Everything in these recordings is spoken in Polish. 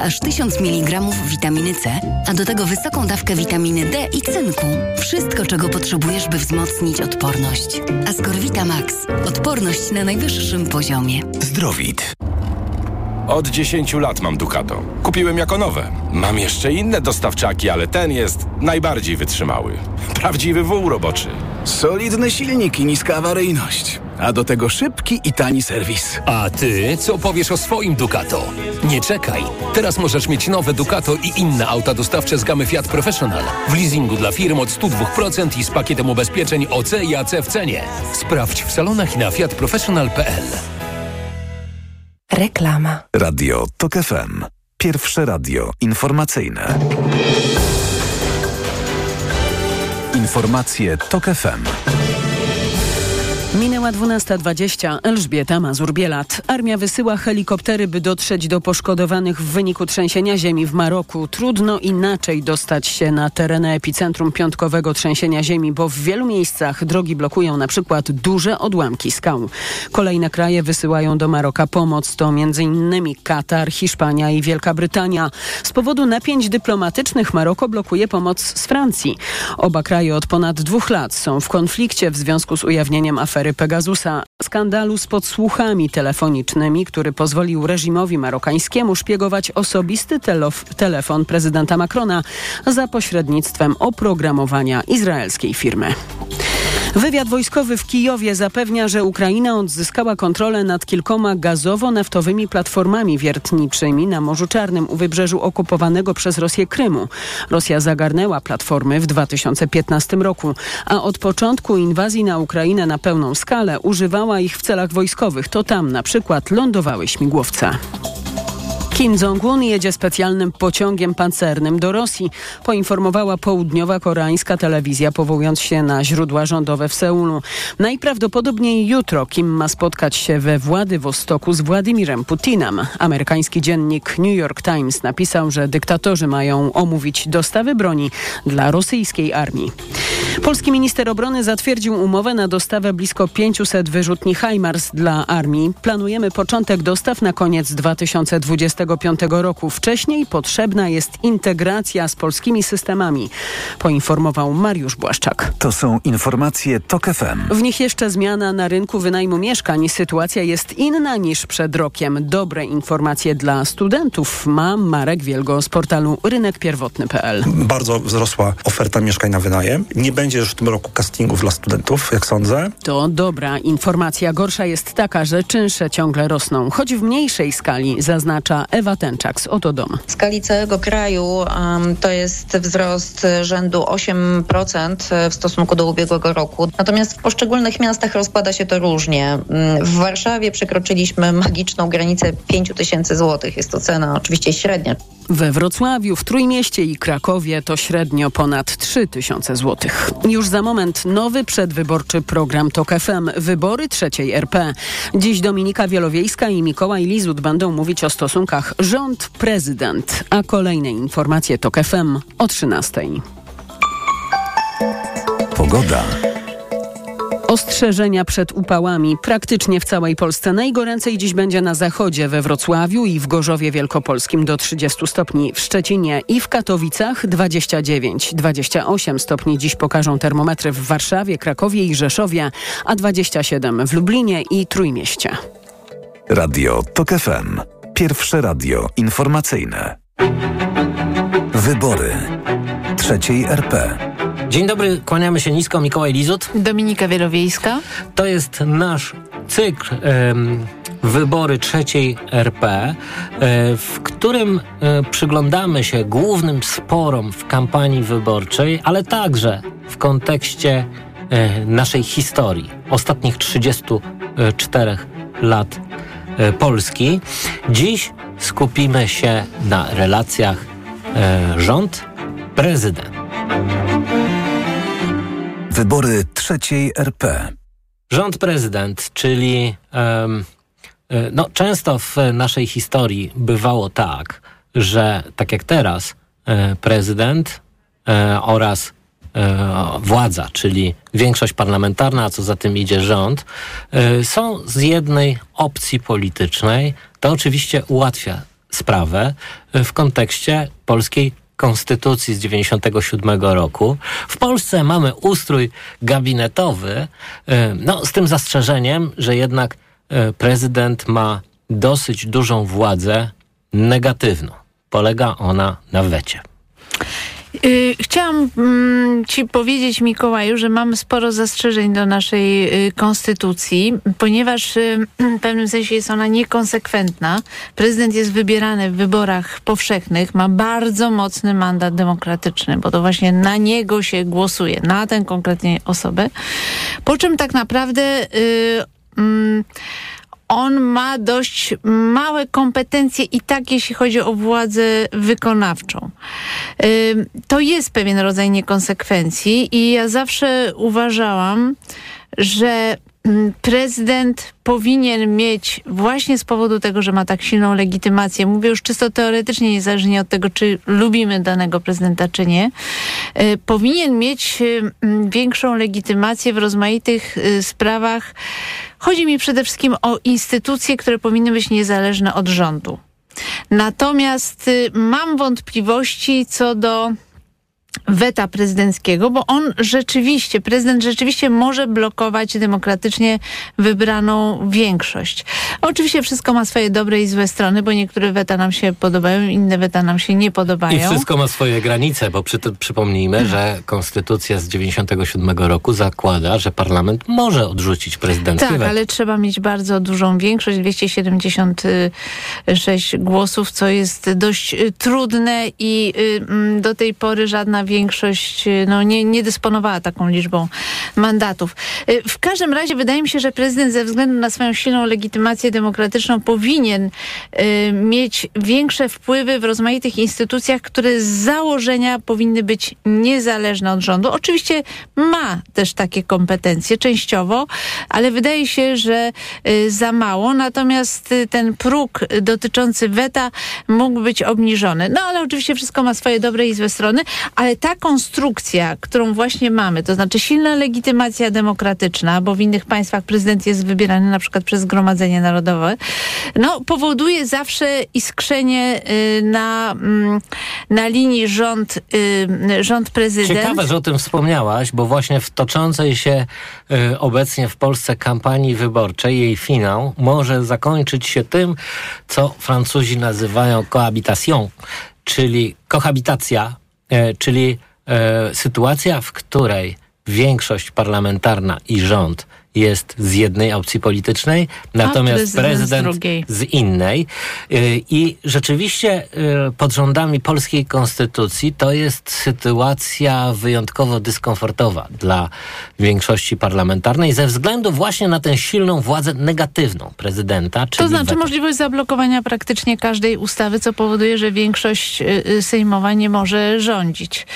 aż 1000 mg witaminy C, a do tego wysoką dawkę witaminy D i cynku. Wszystko, czego potrzebujesz, by wzmocnić odporność. Ascorvita Max. Odporność na najwyższym poziomie. Zdrowit. Od 10 lat mam Ducato. Kupiłem jako nowe. Mam jeszcze inne dostawczaki, ale ten jest najbardziej wytrzymały. Prawdziwy wół roboczy. Solidny silnik i niska awaryjność. A do tego szybki i tani serwis. A ty co powiesz o swoim Ducato? Nie czekaj. Teraz możesz mieć nowe Ducato i inne auta dostawcze z gamy Fiat Professional. W leasingu dla firm od 102% i z pakietem ubezpieczeń OC i AC w cenie. Sprawdź w salonach i na fiatprofessional.pl. Reklama. Radio TOK FM. Pierwsze radio informacyjne. Informacje TOK FM. Minęła 12.20. Elżbieta Mazur-Bielat. Armia wysyła helikoptery, by dotrzeć do poszkodowanych w wyniku trzęsienia ziemi w Maroku. Trudno inaczej dostać się na tereny epicentrum piątkowego trzęsienia ziemi, bo w wielu miejscach drogi blokują na przykład duże odłamki skał. Kolejne kraje wysyłają do Maroka pomoc. To m.in. Katar, Hiszpania i Wielka Brytania. Z powodu napięć dyplomatycznych Maroko blokuje pomoc z Francji. Oba kraje od ponad dwóch lat są w konflikcie w związku z ujawnieniem afery Pegasusa, skandalu z podsłuchami telefonicznymi, który pozwolił reżimowi marokańskiemu szpiegować osobisty telefon prezydenta Macrona za pośrednictwem oprogramowania izraelskiej firmy. Wywiad wojskowy w Kijowie zapewnia, że Ukraina odzyskała kontrolę nad kilkoma gazowo-naftowymi platformami wiertniczymi na Morzu Czarnym u wybrzeżu okupowanego przez Rosję Krymu. Rosja zagarnęła platformy w 2015 roku, a od początku inwazji na Ukrainę na pełną skalę używała ich w celach wojskowych. To tam na przykład lądowały śmigłowce. Kim Jong-un jedzie specjalnym pociągiem pancernym do Rosji, poinformowała południowa koreańska telewizja, powołując się na źródła rządowe w Seulu. Najprawdopodobniej jutro Kim ma spotkać się we Władywostoku z Władimirem Putinem. Amerykański dziennik New York Times napisał, że dyktatorzy mają omówić dostawy broni dla rosyjskiej armii. Polski minister obrony zatwierdził umowę na dostawę blisko 500 wyrzutni HIMARS dla armii. Planujemy początek dostaw na koniec 2025 roku. Wcześniej potrzebna jest integracja z polskimi systemami, poinformował Mariusz Błaszczak. To są informacje TOK FM. W nich jeszcze zmiana na rynku wynajmu mieszkań. Sytuacja jest inna niż przed rokiem. Dobre informacje dla studentów ma Marek Wielgo z portalu rynekpierwotny.pl. Bardzo wzrosła oferta mieszkań na wynajem. Nie będzie już w tym roku castingów dla studentów, jak sądzę. To dobra informacja. Gorsza jest taka, że czynsze ciągle rosną, choć w mniejszej skali, zaznacza Ewa Tęczak z Oto Dom. W skali całego kraju um, to jest wzrost rzędu 8% w stosunku do ubiegłego roku. Natomiast w poszczególnych miastach rozkłada się to różnie. W Warszawie przekroczyliśmy magiczną granicę 5 tysięcy złotych. Jest to cena oczywiście średnia. We Wrocławiu, w Trójmieście i Krakowie to średnio ponad 3 tysiące złotych. Już za moment nowy przedwyborczy program TOK FM. Wybory trzeciej RP. Dziś Dominika Wielowiejska i Mikołaj Lizut będą mówić o stosunkach rząd-prezydent. A kolejne informacje TOK FM o 13. Pogoda. Ostrzeżenia przed upałami praktycznie w całej Polsce. Najgoręcej dziś będzie na zachodzie, we Wrocławiu i w Gorzowie Wielkopolskim do 30 stopni. W Szczecinie i w Katowicach 29-28 stopni dziś pokażą termometry w Warszawie, Krakowie i Rzeszowie, a 27 w Lublinie i Trójmieście. Radio TOK FM. Pierwsze radio informacyjne. Wybory trzeciej RP. Dzień dobry, kłaniamy się nisko. Mikołaj Lizut. Dominika Wielowiejska. To jest nasz cykl um, Wybory trzeciej RP, e, w którym e, przyglądamy się głównym sporom w kampanii wyborczej, ale także w kontekście e, naszej historii, ostatnich 34 lat Polski. Dziś skupimy się na relacjach rząd-prezydent. Wybory trzeciej RP. Rząd prezydent, czyli um, no, często w naszej historii bywało tak, że tak jak teraz prezydent oraz władza, czyli większość parlamentarna, a co za tym idzie rząd, są z jednej opcji politycznej. To oczywiście ułatwia sprawę w kontekście polskiej konstytucji z 97 roku. W Polsce mamy ustrój gabinetowy, no z tym zastrzeżeniem, że jednak prezydent ma dosyć dużą władzę negatywną. Polega ona na wecie. Y, chciałam mm, Ci powiedzieć, Mikołaju, że mamy sporo zastrzeżeń do naszej y, konstytucji, ponieważ y, w pewnym sensie jest ona niekonsekwentna. Prezydent jest wybierany w wyborach powszechnych, ma bardzo mocny mandat demokratyczny, bo to właśnie na niego się głosuje, na tę konkretnie osobę. Po czym tak naprawdę. Yy, yy, on ma dość małe kompetencje i tak, jeśli chodzi o władzę wykonawczą. To jest pewien rodzaj niekonsekwencji i ja zawsze uważałam, że prezydent powinien mieć właśnie z powodu tego, że ma tak silną legitymację, mówię już czysto teoretycznie, niezależnie od tego, czy lubimy danego prezydenta, czy nie, y, powinien mieć y, mm, większą legitymację w rozmaitych y, sprawach. Chodzi mi przede wszystkim o instytucje, które powinny być niezależne od rządu. Natomiast mam wątpliwości co do weta prezydenckiego, bo on rzeczywiście, prezydent rzeczywiście może blokować demokratycznie wybraną większość. Oczywiście wszystko ma swoje dobre i złe strony, bo niektóre weta nam się podobają, inne weta nam się nie podobają. I wszystko ma swoje granice, bo przy, przypomnijmy, że konstytucja z 97 roku zakłada, że parlament może odrzucić prezydenckie Tak, weto. ale trzeba mieć bardzo dużą większość, 276 głosów, co jest dość y, trudne i y, mm, do tej pory żadna większość y, no, nie, nie dysponowała taką liczbą mandatów. Y, w każdym razie wydaje mi się, że prezydent ze względu na swoją silną legitymację demokratyczną powinien y, mieć większe wpływy w rozmaitych instytucjach, które z założenia powinny być niezależne od rządu. Oczywiście ma też takie kompetencje częściowo, ale wydaje się, że za mało. Natomiast ten próg dotyczący weta mógł być obniżony. No ale oczywiście wszystko ma swoje dobre i złe strony, ale ta konstrukcja, którą właśnie mamy, to znaczy silna legitymacja demokratyczna, bo w innych państwach prezydent jest wybierany na przykład przez Zgromadzenie Narodowe, no, powoduje zawsze iskrzenie y, na, mm, na linii rząd, y, rząd prezydent. Ciekawe, że o tym wspomniałaś, bo właśnie w toczącej się y, obecnie w Polsce kampanii wyborczej, jej finał może zakończyć się tym, co Francuzi nazywają cohabitation, czyli kohabitacja czyli e, sytuacja, w której większość parlamentarna i rząd jest z jednej opcji politycznej, natomiast prezydent, prezydent z, z, innej. Y, I rzeczywiście y, pod rządami polskiej konstytucji to jest sytuacja wyjątkowo dyskomfortowa dla większości parlamentarnej ze względu właśnie na tę silną władzę negatywną prezydenta. to znaczy weta. możliwość zablokowania praktycznie każdej ustawy, co powoduje, że większość y, sejmowa nie może rządzić.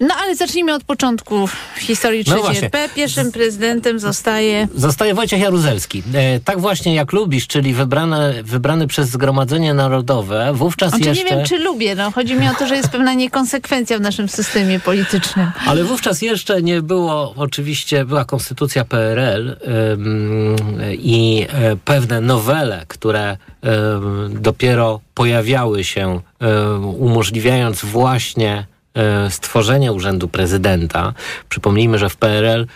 No ale zacznijmy od początku historii III no. Pierwszym prezydentem zostaje... Zostaje Wojciech Jaruzelski. E, tak właśnie jak lubisz, czyli wybrany, wybrany przez Zgromadzenie Narodowe, wówczas znaczy, jeszcze... Nie wiem, czy lubię. No. Chodzi mi o to, że jest pewna niekonsekwencja w naszym systemie politycznym. Ale wówczas jeszcze nie było, oczywiście była konstytucja PRL ym, i y, pewne nowele, które dopiero pojawiały się, umożliwiając właśnie e, stworzenie Urzędu Prezydenta. Przypomnijmy, że w PRL E,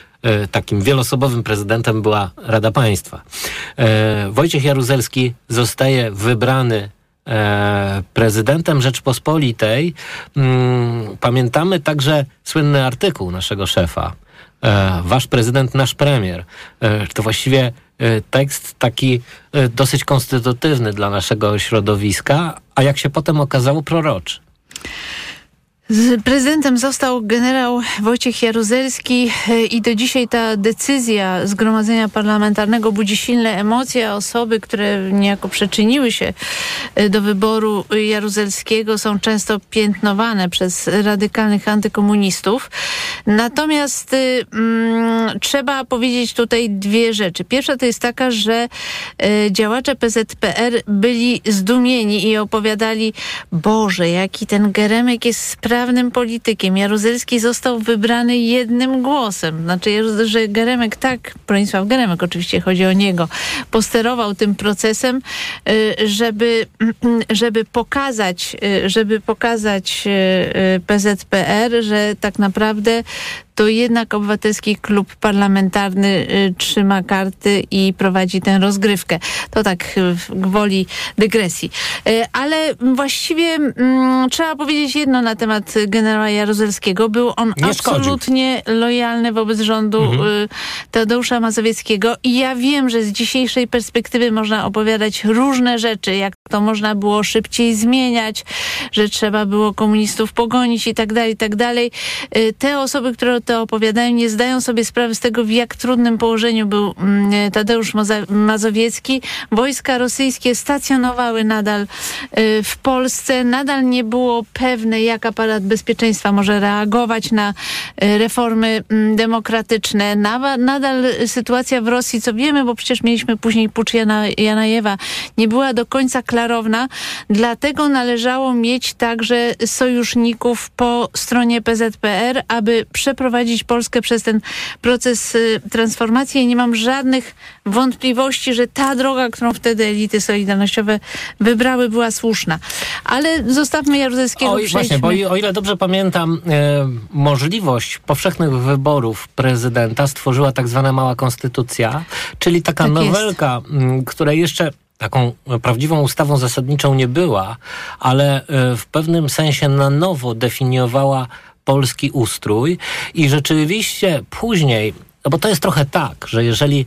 takim wielosobowym prezydentem była Rada Państwa. E, Wojciech Jaruzelski zostaje wybrany e, prezydentem Rzeczpospolitej. Mm, pamiętamy także słynny artykuł naszego szefa. Wasz prezydent, nasz premier. To właściwie tekst taki dosyć konstytutywny dla naszego środowiska, a jak się potem okazało, proroczy. Prezydentem został generał Wojciech Jaruzelski e, i do dzisiaj ta decyzja Zgromadzenia Parlamentarnego budzi silne emocje. Osoby, które niejako przyczyniły się e, do wyboru Jaruzelskiego są często piętnowane przez radykalnych antykomunistów. Natomiast y, mm, trzeba powiedzieć tutaj dwie rzeczy. Pierwsza to jest taka, że y, działacze PZPR byli zdumieni i opowiadali Boże, jaki ten Geremek jest sprawny sprawnym politykiem. Jaruzelski został wybrany jednym głosem. Znaczy, że Geremek tak, Bronisław Geremek oczywiście chodzi o niego, posterował tym procesem, y, żeby, żeby pokazać, y, żeby pokazać y, PZPR, że tak naprawdę to jednak Obywatelski Klub Parlamentarny y, trzyma karty i prowadzi tę rozgrywkę. To tak gwoli dygresji. Y, ale właściwie mm, trzeba powiedzieć jedno na temat generała Jaruzelskiego. Był on Nie absolutnie lojalny wobec rządu Mhm. y, Tadeusza Mazowieckiego i ja wiem, że z dzisiejszej perspektywy można opowiadać różne rzeczy, jak to można było szybciej zmieniać, że trzeba było komunistów pogonić i tak dalej, i tak dalej. Y, Te osoby, które to opowiadają, nie zdają sobie sprawy z tego, w jak trudnym położeniu był mm, Tadeusz Mazowiecki. Wojska rosyjskie stacjonowały nadal y, w Polsce. Nadal nie było pewne, jak aparat bezpieczeństwa może reagować na y, reformy mm, demokratyczne. Nadal sytuacja w Rosji, co wiemy, bo przecież mieliśmy później pucz Jana, Janajewa, nie była do końca klarowna. Dlatego należało mieć także sojuszników po stronie PZPR, aby przeprowadzić Polskę przez ten proces y, transformacji. I nie mam żadnych wątpliwości, że ta droga, którą wtedy elity solidarnościowe wybrały, była słuszna. Ale zostawmy Jaruzelskiego. Oj, właśnie, bo o ile dobrze pamiętam, e, możliwość powszechnych wyborów prezydenta stworzyła tak zwana mała konstytucja, czyli taka Tak jest. nowelka, m, która jeszcze taką prawdziwą ustawą zasadniczą nie była, ale e, w pewnym sensie na nowo definiowała polski ustrój i rzeczywiście później no bo to jest trochę tak, że jeżeli e,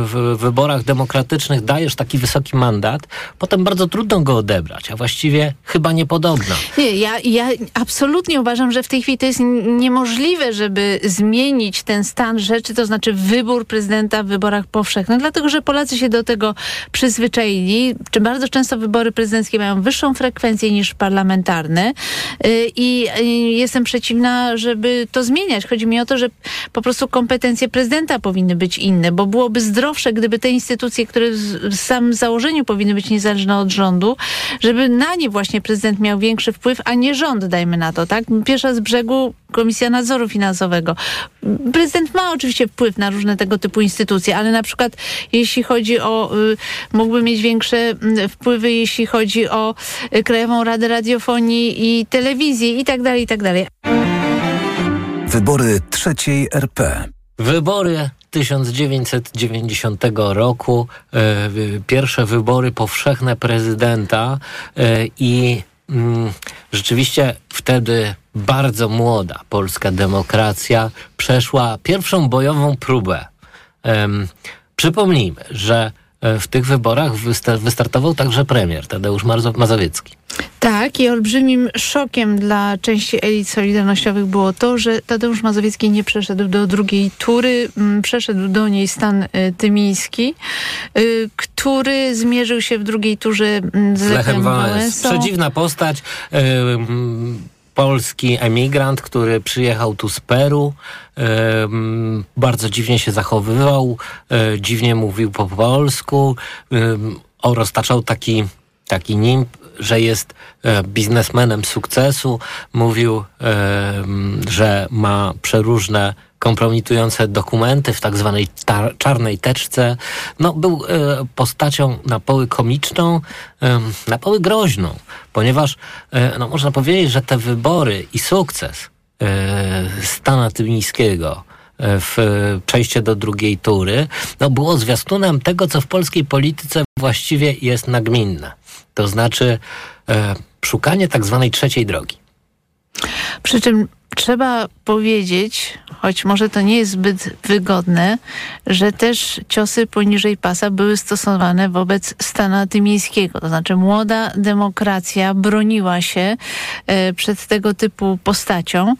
w wyborach demokratycznych dajesz taki wysoki mandat, potem bardzo trudno go odebrać, a właściwie chyba niepodobna. Nie, ja, ja absolutnie uważam, że w tej chwili to jest niemożliwe, żeby zmienić ten stan rzeczy, to znaczy wybór prezydenta w wyborach powszechnych, dlatego że Polacy się do tego przyzwyczaili. Czy bardzo często wybory prezydenckie mają wyższą frekwencję niż parlamentarne y, i y, jestem przeciwna, żeby to zmieniać. Chodzi mi o to, że po prostu kompetencje prezydenta powinny być inne, bo byłoby zdrowsze, gdyby te instytucje, które w samym założeniu powinny być niezależne od rządu, żeby na nie właśnie prezydent miał większy wpływ, a nie rząd, dajmy na to, tak? Pierwsza z brzegu Komisja Nadzoru Finansowego. Prezydent ma oczywiście wpływ na różne tego typu instytucje, ale na przykład jeśli chodzi o, y, mógłby mieć większe mm, wpływy, jeśli chodzi o y, Krajową Radę Radiofonii i Telewizji i tak dalej, i tak dalej. Wybory trzeciej RP. Wybory 1990 roku, e, pierwsze wybory powszechne prezydenta e, i mm, rzeczywiście wtedy bardzo młoda polska demokracja przeszła pierwszą bojową próbę. Przypomnijmy, że w tych wyborach wysta- wystartował także premier Tadeusz Mazowiecki. Tak, i olbrzymim szokiem dla części elit solidarnościowych było to, że Tadeusz Mazowiecki nie przeszedł do drugiej tury. Mm, Przeszedł do niej stan y, tymiński, y, który zmierzył się w drugiej turze mm, z, Lechem. Wałęsą. Przedziwna postać. Polski emigrant, który przyjechał tu z Peru. bardzo dziwnie się zachowywał, e, dziwnie mówił po polsku roztaczał taki, taki nimb, że jest e, biznesmenem sukcesu. Mówił, że ma przeróżne kompromitujące dokumenty w tak zwanej czarnej teczce. No, był e, postacią na poły komiczną, na poły groźną, ponieważ e, no, można powiedzieć, że te wybory i sukces e, Stana Tymińskiego w przejście do drugiej tury, no było zwiastunem tego, co w polskiej polityce właściwie jest nagminne. To znaczy e, szukanie tak zwanej trzeciej drogi. Przy czym trzeba powiedzieć, choć może to nie jest zbyt wygodne, że też ciosy poniżej pasa były stosowane wobec Stana Tymińskiego. To znaczy młoda demokracja broniła się e, przed tego typu postacią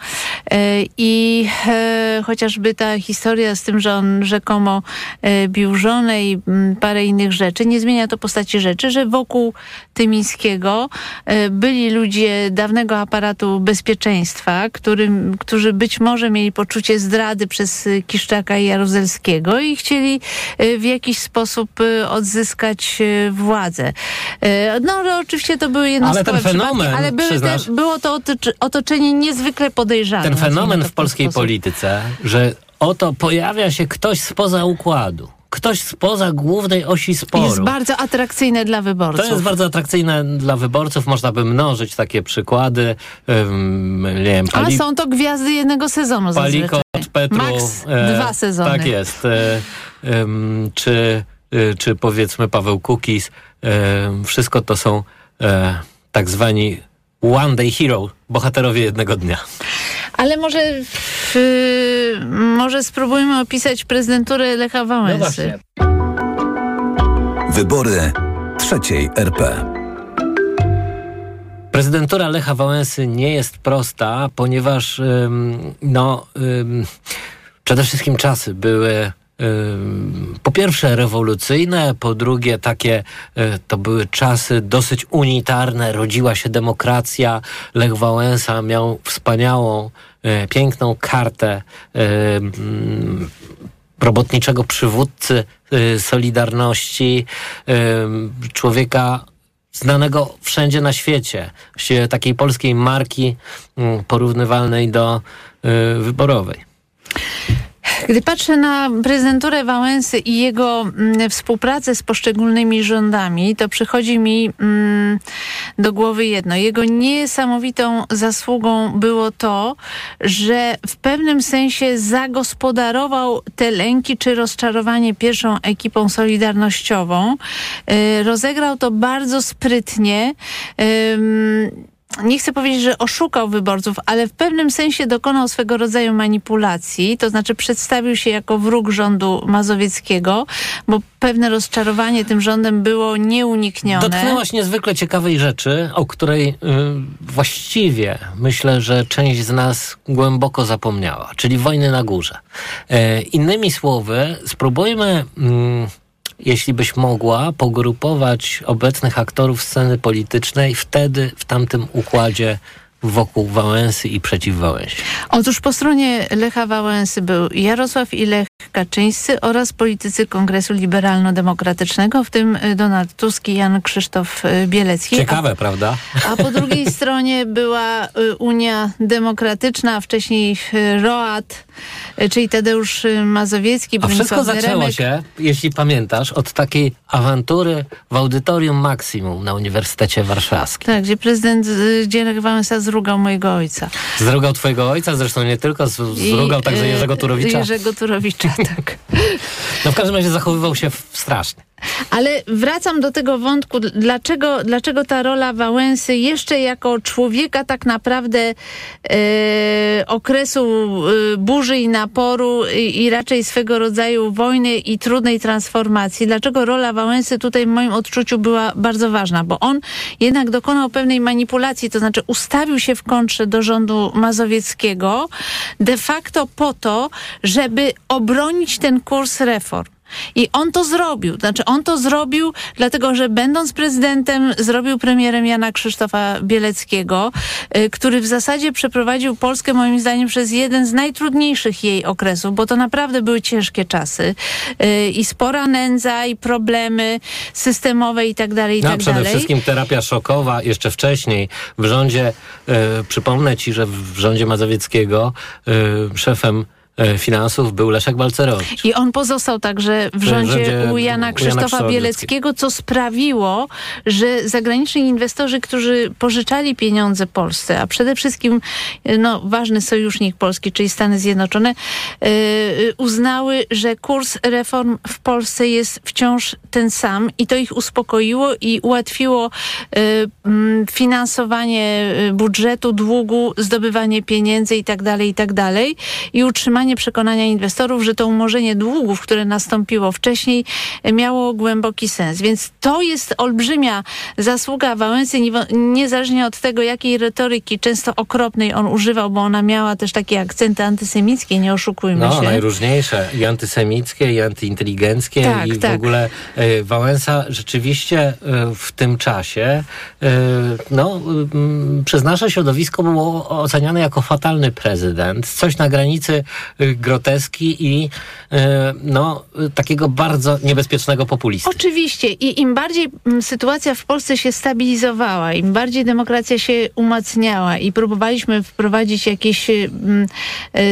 e, i e, chociażby ta historia z tym, że on rzekomo e, bił żonę i mm, parę innych rzeczy, nie zmienia to postaci rzeczy, że wokół Tymińskiego e, byli ludzie dawnego aparatu bezpieczeństwa, który którzy, którzy być może mieli poczucie zdrady przez y, Kiszczaka i Jaruzelskiego i chcieli y, w jakiś sposób y, odzyskać władzę. No ale oczywiście to były jednostkowe Ale ten fenomen, ale były te, było to otocz- otoczenie niezwykle podejrzane. Ten fenomen w polskiej sposób. polityce, że oto pojawia się ktoś spoza układu, ktoś spoza głównej osi sporu. Jest bardzo atrakcyjne dla wyborców. To jest bardzo atrakcyjne dla wyborców. Można by mnożyć takie przykłady. Ym, nie wiem, pali, są to gwiazdy jednego sezonu Paliko zazwyczaj. Petru. Max e, dwa sezony. Tak jest. E, ym, czy, y, czy powiedzmy Paweł Kukis. E, wszystko to są e, tak zwani one day hero, bohaterowie jednego dnia. Ale może, w, może spróbujmy opisać prezydenturę Lecha No Wałęsy. Wybory trzeciej RP. Prezydentura Lecha Wałęsy nie jest prosta, ponieważ ym, no, ym, przede wszystkim czasy były po pierwsze rewolucyjne, po drugie takie y, to były czasy dosyć unitarne, rodziła się demokracja. Lech Wałęsa miał wspaniałą, y, piękną kartę y, ym, robotniczego przywódcy Solidarności, człowieka znanego wszędzie na świecie, takiej polskiej marki mm, porównywalnej do wyborowej. Gdy patrzę na prezydenturę Wałęsy i jego mm, współpracę z poszczególnymi rządami, to przychodzi mi mm, do głowy jedno. Jego niesamowitą zasługą było to, że w pewnym sensie zagospodarował te lęki czy rozczarowanie pierwszą ekipą solidarnościową. Y, rozegrał to bardzo sprytnie. Nie chcę powiedzieć, że oszukał wyborców, ale w pewnym sensie dokonał swego rodzaju manipulacji, to znaczy przedstawił się jako wróg rządu mazowieckiego, bo pewne rozczarowanie tym rządem było nieuniknione. Dotknęłaś niezwykle ciekawej rzeczy, o której y, właściwie myślę, że część z nas głęboko zapomniała, czyli wojny na górze. E, innymi słowy, spróbujmy, mm, jeśli byś mogła, pogrupować obecnych aktorów sceny politycznej wtedy, w tamtym układzie wokół Wałęsy i przeciw Wałęsie. Otóż po stronie Lecha Wałęsy był Jarosław i Lech Kaczyńscy oraz politycy Kongresu Liberalno-Demokratycznego, w tym y, Donald Tusk i Jan Krzysztof y, Bielecki. Ciekawe, prawda? A po drugiej stronie była y, Unia Demokratyczna, a wcześniej ROAT, y, czyli Tadeusz Mazowiecki, A wszystko Bronisław zaczęło Geremek. się, jeśli pamiętasz, od takiej awantury w audytorium Maksimum na Uniwersytecie Warszawskim. Tak, gdzie prezydent gdzie Lech Wałęsa zrugał mojego ojca. Zrugał twojego ojca, zresztą nie tylko, z- I, zrugał także Jerzego Turowicza. Jerzego Turowicza, tak. No w każdym razie zachowywał się strasznie. Ale wracam do tego wątku, dlaczego, dlaczego ta rola Wałęsy jeszcze jako człowieka tak naprawdę e, okresu e, burzy i naporu i, i raczej swego rodzaju wojny i trudnej transformacji, dlaczego rola Wałęsy tutaj w moim odczuciu była bardzo ważna, bo on jednak dokonał pewnej manipulacji, to znaczy ustawił się w kontrze do rządu mazowieckiego de facto po to, żeby obronić ten kurs reform. I on to zrobił. Znaczy, on to zrobił, dlatego że będąc prezydentem, zrobił premierem Jana Krzysztofa Bieleckiego, y, który w zasadzie przeprowadził Polskę, moim zdaniem, przez jeden z najtrudniejszych jej okresów, bo to naprawdę były ciężkie czasy. Y, I spora nędza, i problemy systemowe i tak dalej, i No, tak przede dalej. wszystkim terapia szokowa jeszcze wcześniej w rządzie, e, przypomnę ci, że w rządzie Mazowieckiego e, szefem finansów był Leszek Balcerowicz. I on pozostał także w rządzie rządzie u Jana Krzysztofa Krzysztofa Bieleckiego, co sprawiło, że zagraniczni inwestorzy, którzy pożyczali pieniądze Polsce, a przede wszystkim no, ważny sojusznik Polski, czyli Stany Zjednoczone, yy, uznały, że kurs reform w Polsce jest wciąż ten sam i to ich uspokoiło i ułatwiło yy, finansowanie budżetu, długu, zdobywanie pieniędzy i tak dalej, i tak dalej i utrzymanie przekonania inwestorów, że to umorzenie długów, które nastąpiło wcześniej, miało głęboki sens. Więc to jest olbrzymia zasługa Wałęsy, niezależnie od tego, jakiej retoryki, często okropnej on używał, bo ona miała też takie akcenty antysemickie, nie oszukujmy no, się. No, najróżniejsze. I antysemickie, i antyinteligenckie. Tak, i w tak. ogóle y, Wałęsa rzeczywiście y, w tym czasie y, no, przez nasze środowisko było oceniane jako fatalny prezydent. Coś na granicy groteski i no, takiego bardzo niebezpiecznego populisty. Oczywiście. I im bardziej sytuacja w Polsce się stabilizowała, im bardziej demokracja się umacniała i próbowaliśmy wprowadzić jakieś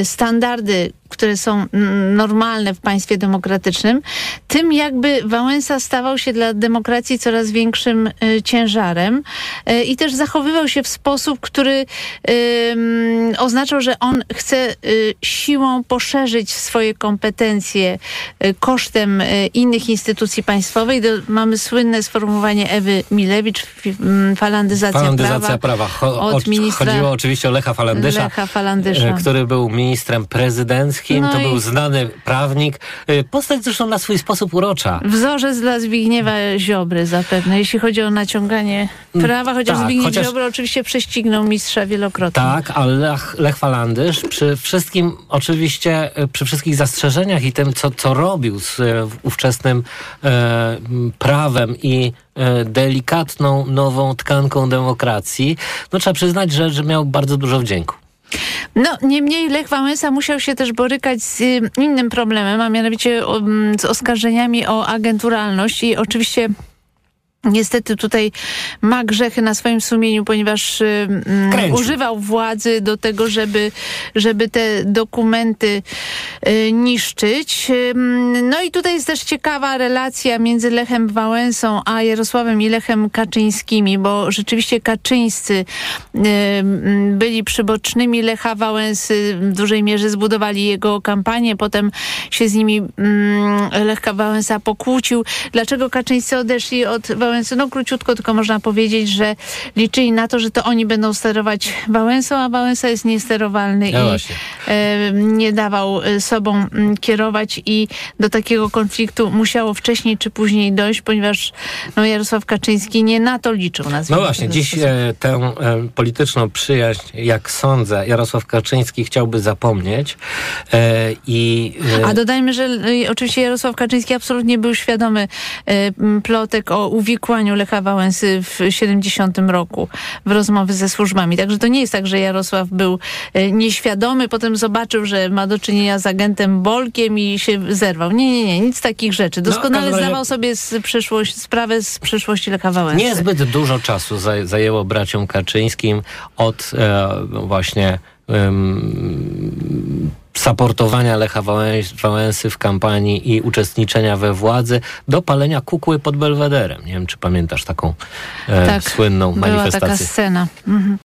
standardy które są normalne w państwie demokratycznym, tym jakby Wałęsa stawał się dla demokracji coraz większym y, ciężarem y, i też zachowywał się w sposób, który y, oznaczał, że on chce y, siłą poszerzyć swoje kompetencje kosztem innych instytucji państwowych. Do, mamy słynne sformułowanie Ewy Milewicz, falandyzacja, falandyzacja prawa. prawa. od ministra, chodziło oczywiście o Lecha Falandysza, Lecha Falandysza, który był ministrem no to był znany prawnik. Y, postać zresztą na swój sposób urocza. Wzorzec dla Zbigniewa Ziobry zapewne, jeśli chodzi o naciąganie mm, prawa, chociaż tak, Zbigniew chociaż... Ziobro oczywiście prześcignął mistrza wielokrotnie. Tak, ale Lech, Lech Falandysz przy wszystkim, oczywiście y, przy wszystkich zastrzeżeniach i tym, co, co robił z y, ówczesnym e, prawem i delikatną, nową tkanką demokracji, no trzeba przyznać, że, że miał bardzo dużo wdzięku. No, niemniej Lech Wałęsa musiał się też borykać z y, innym problemem, a mianowicie z oskarżeniami o agenturalność i oczywiście Niestety tutaj ma grzechy na swoim sumieniu, ponieważ um, używał władzy do tego, żeby, żeby te dokumenty y, niszczyć. no i tutaj jest też ciekawa relacja między Lechem Wałęsą a Jarosławem i Lechem Kaczyńskimi, bo rzeczywiście Kaczyńscy y, byli przybocznymi Lecha Wałęsy, w dużej mierze zbudowali jego kampanię, potem się z nimi Lech Wałęsa pokłócił. Dlaczego Kaczyńscy odeszli od Wałęsy? Wałęsy. No króciutko tylko można powiedzieć, że liczyli na to, że to oni będą sterować Wałęsą, a Wałęsa jest niesterowalny no i e, nie dawał e, sobą kierować i do takiego konfliktu musiało wcześniej czy później dojść, ponieważ no, Jarosław Kaczyński nie na to liczył. No właśnie, dziś e, tę e, polityczną przyjaźń, jak sądzę, Jarosław Kaczyński chciałby zapomnieć e, i... A dodajmy, że oczywiście Jarosław Kaczyński absolutnie był świadomy plotek o uwikłaniu uwikłaniu Lecha Wałęsy w 70 roku w rozmowy ze służbami. Także to nie jest tak, że Jarosław był e, nieświadomy, potem zobaczył, że ma do czynienia z agentem Bolkiem i się zerwał. Nie, nie, nie, nic takich rzeczy. No, Doskonale no, zdawał sobie z przyszłość, sprawę z przyszłości Lecha Wałęsy. Niezbyt dużo czasu zajęło braciom Kaczyńskim od e, właśnie um, saportowania Lecha Wałęsy w kampanii i uczestniczenia we władzy do palenia kukły pod Belwederem. Nie wiem, czy pamiętasz taką e, tak, słynną była manifestację. taka scena. Mhm.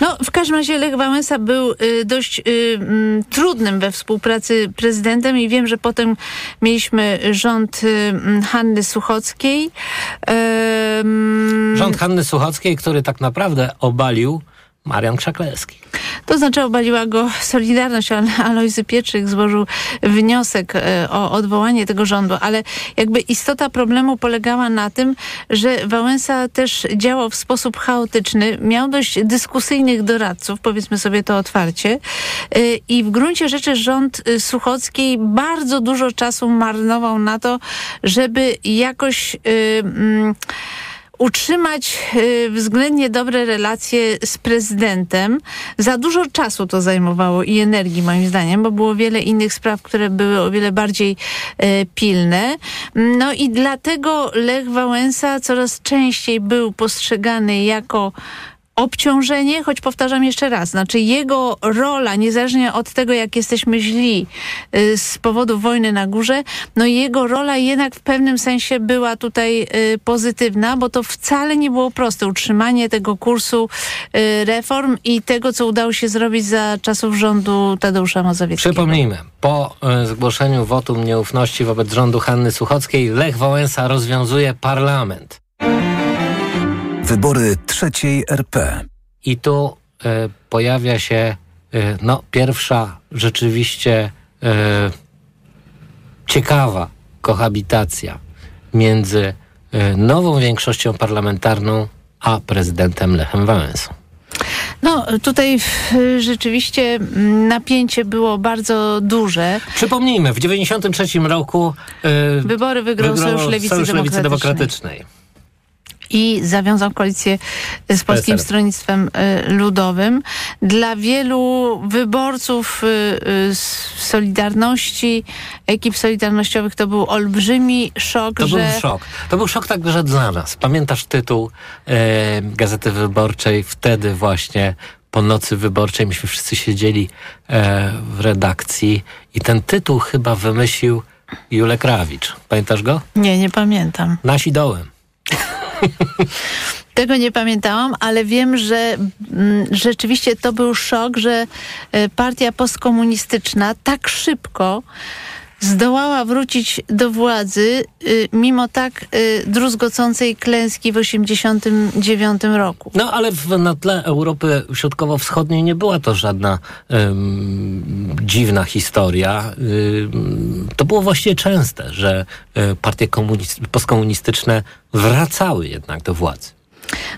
No, w każdym razie Lech Wałęsa był y, dość y, y, trudnym we współpracy prezydentem i wiem, że potem mieliśmy rząd y, Hanny Suchockiej. Rząd Hanny Suchockiej, który tak naprawdę obalił Marian Krzaklewski. To znaczy obaliła go Solidarność, ale Alojzy Pietrzyk złożył wniosek e, o odwołanie tego rządu, ale jakby istota problemu polegała na tym, że Wałęsa też działał w sposób chaotyczny, miał dość dyskusyjnych doradców, powiedzmy sobie to otwarcie e, i w gruncie rzeczy rząd e, Suchockiej bardzo dużo czasu marnował na to, żeby jakoś... Yy, utrzymać y, względnie dobre relacje z prezydentem. Za dużo czasu to zajmowało i energii moim zdaniem, bo było wiele innych spraw, które były o wiele bardziej y, pilne. No i dlatego Lech Wałęsa coraz częściej był postrzegany jako obciążenie, choć powtarzam jeszcze raz, znaczy jego rola, niezależnie od tego, jak jesteśmy źli y, z powodu wojny na górze, no jego rola jednak w pewnym sensie była tutaj y, pozytywna, bo to wcale nie było proste, utrzymanie tego kursu y, reform i tego, co udało się zrobić za czasów rządu Tadeusza Mazowieckiego. Przypomnijmy, po zgłoszeniu wotum nieufności wobec rządu Hanny Suchockiej, Lech Wałęsa rozwiązuje parlament. Wybory trzeciej RP. I tu y, pojawia się no, pierwsza rzeczywiście ciekawa kohabitacja między nową większością parlamentarną a prezydentem Lechem Wałęsą. No, tutaj rzeczywiście napięcie było bardzo duże. Przypomnijmy, w 1993 roku yy, wybory wygrał, wygrał Sojusz Lewicy, Sojusz Lewicy Demokratycznej. Demokratycznej i zawiązał koalicję z Polskim PSL. Stronnictwem y, Ludowym. Dla wielu wyborców y, y, Solidarności, ekip solidarnościowych to był olbrzymi szok. To że... był szok. To był szok także dla nas. Pamiętasz tytuł Gazety Wyborczej wtedy właśnie po nocy wyborczej myśmy wszyscy siedzieli e, w redakcji i ten tytuł chyba wymyślił Julek Rawicz. Pamiętasz go? Nie, nie pamiętam. Nasi dołem. Tego nie pamiętałam, ale wiem, że mm, rzeczywiście to był szok, że e, partia postkomunistyczna tak szybko zdołała wrócić do władzy y, mimo tak y, druzgocącej klęski w 1989 roku. No ale w, na tle Europy Środkowo-Wschodniej nie była to żadna ym, dziwna historia. Ym, to było właściwie częste, że y, partie postkomunistyczne wracały jednak do władzy.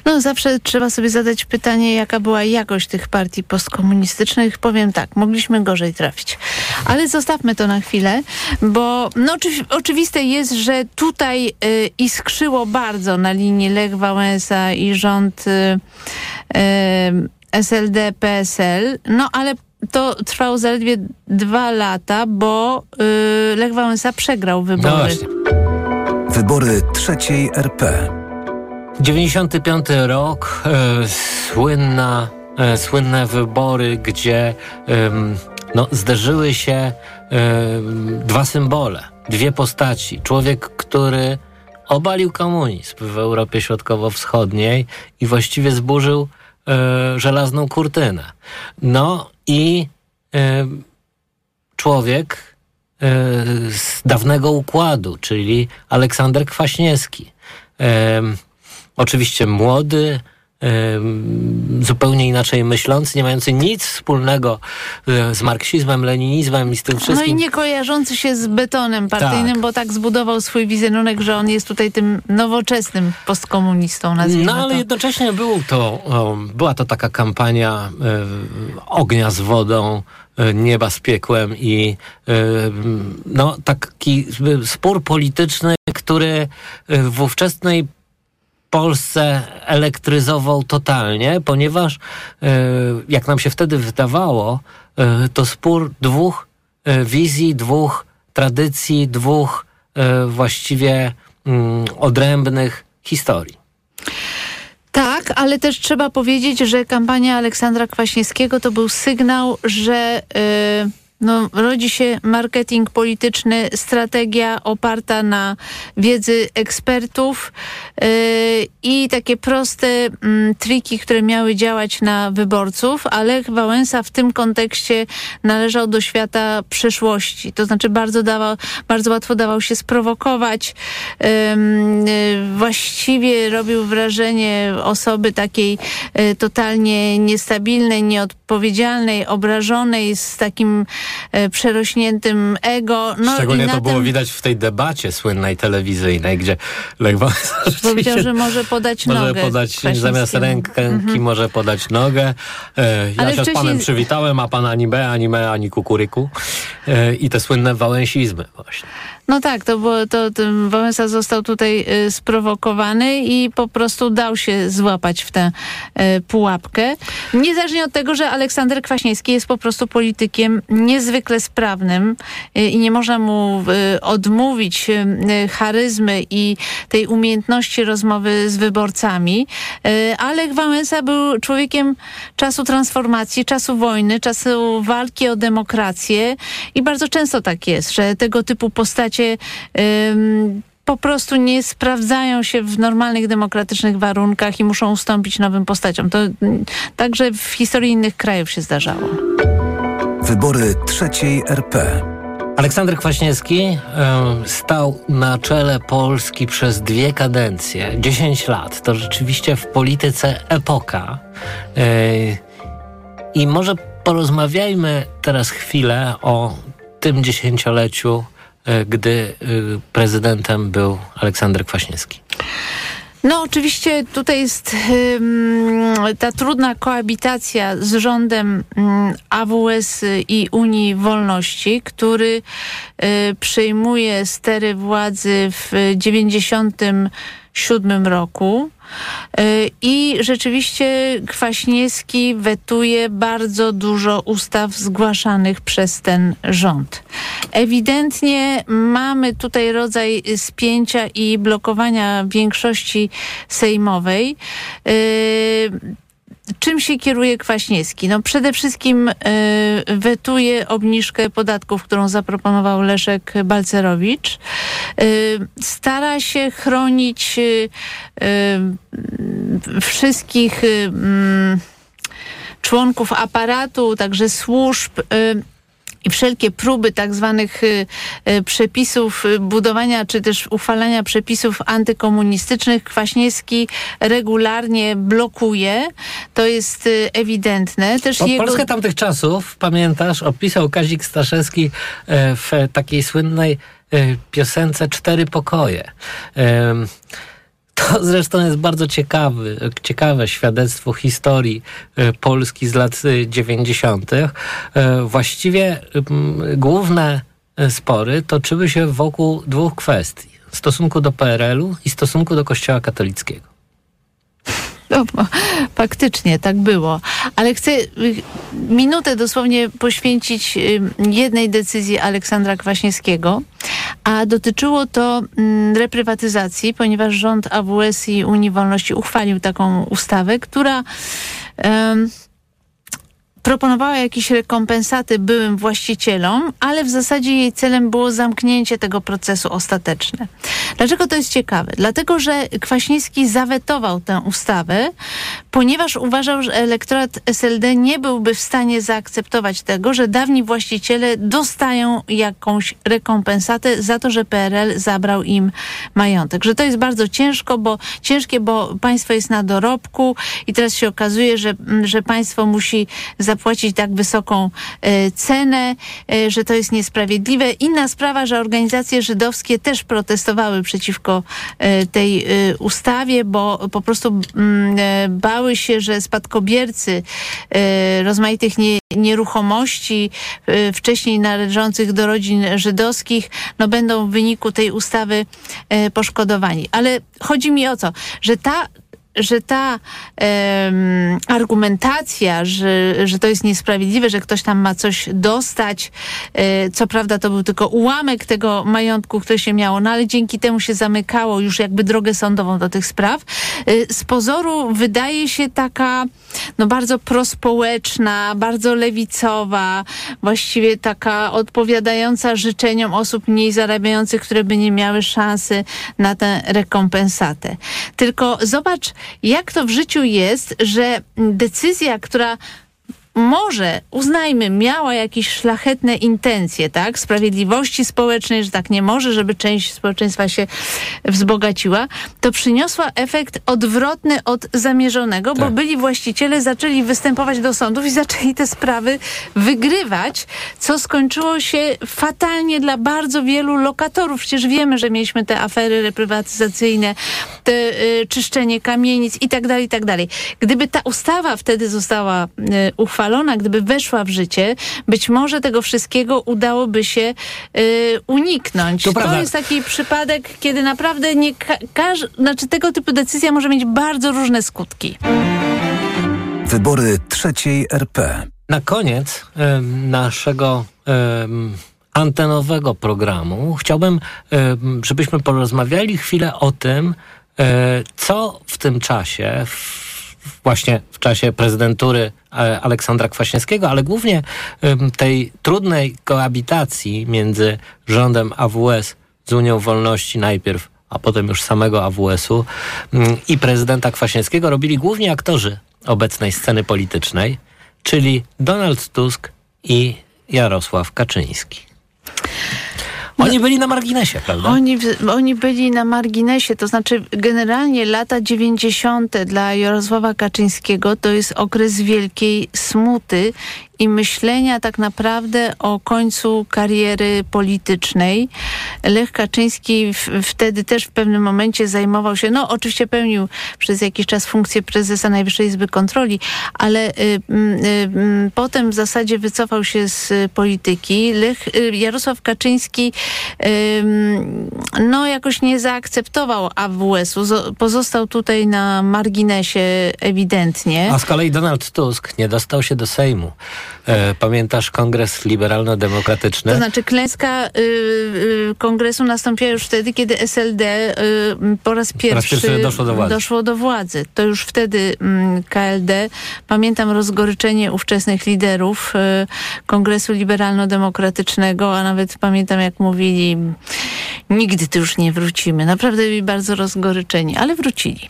No zawsze trzeba sobie zadać pytanie, jaka była jakość tych partii postkomunistycznych. Powiem tak, mogliśmy gorzej trafić. Ale zostawmy to na chwilę, bo no, oczywiste jest, że tutaj y, iskrzyło bardzo na linii Lech Wałęsa i rząd y, y, SLD-PSL, no ale to trwało zaledwie dwa lata, bo y, Lech Wałęsa przegrał wybory. No wybory trzeciej RP. 95 rok, e, słynna, e, słynne wybory, gdzie e, no, zderzyły się e, dwa symbole, dwie postaci. Człowiek, który obalił komunizm w Europie Środkowo-Wschodniej i właściwie zburzył e, żelazną kurtynę. No i e, człowiek z dawnego układu, czyli Aleksander Kwaśniewski oczywiście młody, zupełnie inaczej myślący, nie mający nic wspólnego e, z marksizmem, leninizmem i z tym wszystkim. No i nie kojarzący się z betonem partyjnym, tak. bo tak zbudował swój wizerunek, że on jest tutaj tym nowoczesnym postkomunistą, nazwijmy No ale to. jednocześnie był to, była to taka kampania e, ognia z wodą, e, nieba z piekłem i no, taki spór polityczny, który w ówczesnej Polsce elektryzował totalnie, ponieważ e, jak nam się wtedy wydawało, e, to spór dwóch e, wizji, dwóch tradycji, dwóch właściwie mm, odrębnych historii. Tak, ale też trzeba powiedzieć, że kampania Aleksandra Kwaśniewskiego to był sygnał, że. Yy no, rodzi się marketing polityczny, strategia oparta na wiedzy ekspertów yy, i takie proste yy, triki, które miały działać na wyborców, ale Wałęsa w tym kontekście należał do świata przeszłości. To znaczy bardzo, dawał, bardzo łatwo dawał się sprowokować. Yy, właściwie robił wrażenie osoby takiej y, totalnie niestabilnej, nieodpowiedzialnej, obrażonej, z takim E, przerośniętym ego. No Szczególnie to było widać w tej debacie słynnej telewizyjnej, gdzie Lech Wałęsa powiedział, że może podać może nogę. Podać, zamiast ręki mhm. może podać nogę. E, ja Ale się wcześniej... z panem przywitałem, a pan ani B, ani me, ani kukuryku. E, I te słynne wałęsizmy właśnie. No tak, to było, to, to Wałęsa został tutaj y, sprowokowany i po prostu dał się złapać w tę y, pułapkę. Niezależnie od tego, że Aleksander Kwaśniewski jest po prostu politykiem niezwykle sprawnym y, i nie można mu y, odmówić y, charyzmy i tej umiejętności rozmowy z wyborcami. Y, ale Wałęsa był człowiekiem czasu transformacji, czasu wojny, czasu walki o demokrację i bardzo często tak jest, że tego typu postaci postacie po prostu nie sprawdzają się w normalnych, demokratycznych warunkach i muszą ustąpić nowym postaciom. To także w historii innych krajów się zdarzało. Wybory trzeciej RP. Aleksander Kwaśniewski stał na czele Polski przez dwie kadencje, 10 lat. To rzeczywiście w polityce epoka. I może porozmawiajmy teraz chwilę o tym dziesięcioleciu, gdy y, prezydentem był Aleksander Kwaśniewski. No oczywiście tutaj jest um, ta trudna koabitacja z rządem um, AWS i Unii Wolności, który y, przejmuje stery władzy w 97 roku. Y, I rzeczywiście Kwaśniewski wetuje bardzo dużo ustaw zgłaszanych przez ten rząd. Ewidentnie mamy tutaj rodzaj spięcia i blokowania większości sejmowej. Czym się kieruje Kwaśniewski? No przede wszystkim y, wetuje obniżkę podatków, którą zaproponował Leszek Balcerowicz. Y, stara się chronić y, wszystkich mm, członków aparatu, także służb i wszelkie próby tak zwanych y, y, przepisów y, budowania czy też uchwalania przepisów antykomunistycznych Kwaśniewski regularnie blokuje. To jest ewidentne. Też o, jego... Polskę tamtych czasów, pamiętasz, opisał Kazik Staszewski e, w takiej słynnej e, piosence Cztery pokoje. To zresztą jest bardzo ciekawy, ciekawe świadectwo historii e, Polski z lat 90. E, e, właściwie główne spory toczyły się wokół dwóch kwestii: stosunku do PRL-u i stosunku do Kościoła katolickiego. Faktycznie tak było. Ale chcę y, minutę dosłownie poświęcić y, jednej decyzji Aleksandra Kwaśniewskiego, a dotyczyło to mm, reprywatyzacji, ponieważ rząd AWS i Unii Wolności uchwalił taką ustawę, która um, proponowała jakieś rekompensaty byłym właścicielom, ale w zasadzie jej celem było zamknięcie tego procesu ostateczne. Dlaczego to jest ciekawe? Dlatego, że Kwaśniewski zawetował tę ustawę, ponieważ uważał, że elektorat SLD nie byłby w stanie zaakceptować tego, że dawni właściciele dostają jakąś rekompensatę za to, że PRL zabrał im majątek. Że to jest bardzo ciężko, bo ciężkie, bo państwo jest na dorobku i teraz się okazuje, że, że państwo musi zapłacić tak wysoką e, cenę, e, że to jest niesprawiedliwe. Inna sprawa, że organizacje żydowskie też protestowały przeciwko e, tej ustawie, bo po prostu mm, bały się, że spadkobiercy rozmaitych nieruchomości wcześniej należących do rodzin żydowskich no będą w wyniku tej ustawy poszkodowani. Ale chodzi mi o to, że ta że ta um, argumentacja, że, że to jest niesprawiedliwe, że ktoś tam ma coś dostać, e, co prawda to był tylko ułamek tego majątku, który się miało, no ale dzięki temu się zamykało już jakby drogę sądową do tych spraw. E, z pozoru wydaje się taka no bardzo prospołeczna, bardzo lewicowa, właściwie taka odpowiadająca życzeniom osób mniej zarabiających, które by nie miały szansy na tę rekompensatę. Tylko zobacz, jak to w życiu jest, że decyzja, która może, uznajmy, miała jakieś szlachetne intencje, tak? Sprawiedliwości społecznej, że tak nie może, żeby część społeczeństwa się wzbogaciła, to przyniosła efekt odwrotny od zamierzonego, tak. bo byli właściciele zaczęli występować do sądów i zaczęli te sprawy wygrywać, co skończyło się fatalnie dla bardzo wielu lokatorów. Przecież wiemy, że mieliśmy te afery reprywatyzacyjne, te y, czyszczenie kamienic i tak dalej, i tak dalej. Gdyby ta ustawa wtedy została y, uchwalona, uchwalona, gdyby weszła w życie, być może tego wszystkiego udałoby się y, uniknąć. To, to jest taki przypadek, kiedy naprawdę nie ka znaczy tego typu decyzja może mieć bardzo różne skutki. Wybory trzeciej RP. Na koniec y, naszego y, antenowego programu chciałbym, żebyśmy porozmawiali chwilę o tym, co w tym czasie, właśnie w czasie prezydentury e, Aleksandra Kwaśniewskiego, ale głównie tej trudnej koabitacji między rządem AWS z Unią Wolności najpierw, a potem już samego AWS-u mm, i prezydenta Kwaśniewskiego robili głównie aktorzy obecnej sceny politycznej, czyli Donald Tusk i Jarosław Kaczyński. Oni byli na marginesie, prawda? Oni, oni byli na marginesie, to znaczy generalnie lata 90. dla Jarosława Kaczyńskiego to jest okres wielkiej smuty i myślenia tak naprawdę o końcu kariery politycznej. Lech Kaczyński wtedy też w pewnym momencie zajmował się, no oczywiście pełnił przez jakiś czas funkcję prezesa Najwyższej Izby Kontroli, ale y, y, y, potem w zasadzie wycofał się z polityki. Lech, y, Jarosław Kaczyński no jakoś nie zaakceptował AWS-u, pozostał tutaj na marginesie ewidentnie. A z kolei Donald Tusk nie dostał się do Sejmu. E, pamiętasz kongres liberalno-demokratyczny? To znaczy klęska y, y, kongresu nastąpiła już wtedy, kiedy SLD y, po raz pierwszy, po raz pierwszy doszło, do władzy. doszło do władzy. To już wtedy mm, KLD, pamiętam rozgoryczenie ówczesnych liderów y, kongresu liberalno-demokratycznego, a nawet pamiętam jak mówili nigdy tu już nie wrócimy. Naprawdę byli bardzo rozgoryczeni, ale wrócili.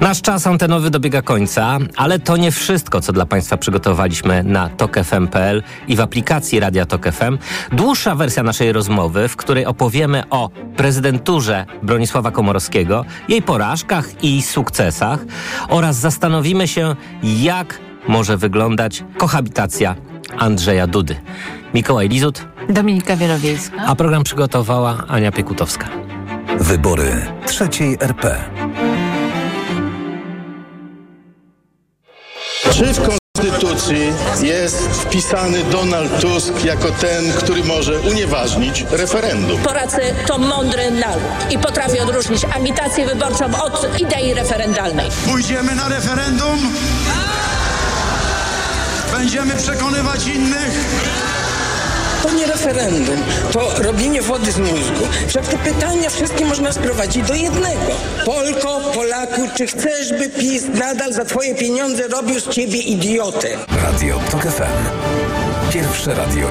Nasz czas antenowy dobiega końca, ale to nie wszystko, co dla Państwa przygotowaliśmy na tokefm.pl i w aplikacji Radia Tok FM. Dłuższa wersja naszej rozmowy, w której opowiemy o prezydenturze Bronisława Komorowskiego, jej porażkach i sukcesach oraz zastanowimy się, jak może wyglądać kohabitacja Andrzeja Dudy. Mikołaj Lizut. Dominika Wielowiejska. A program przygotowała Ania Piekutowska. Wybory trzeciej RP. Czy w Konstytucji jest wpisany Donald Tusk jako ten, który może unieważnić referendum? Polacy to mądry naród i potrafi odróżnić agitację wyborczą od idei referendalnej. Pójdziemy na referendum? Będziemy przekonywać innych? To nie referendum, to robienie wody z mózgu. Wszak te pytania wszystkie można sprowadzić do jednego. Polko, Polaku, czy chcesz, by PiS nadal za twoje pieniądze robił z ciebie idiotę? Radio TOK FM. Pierwsze radio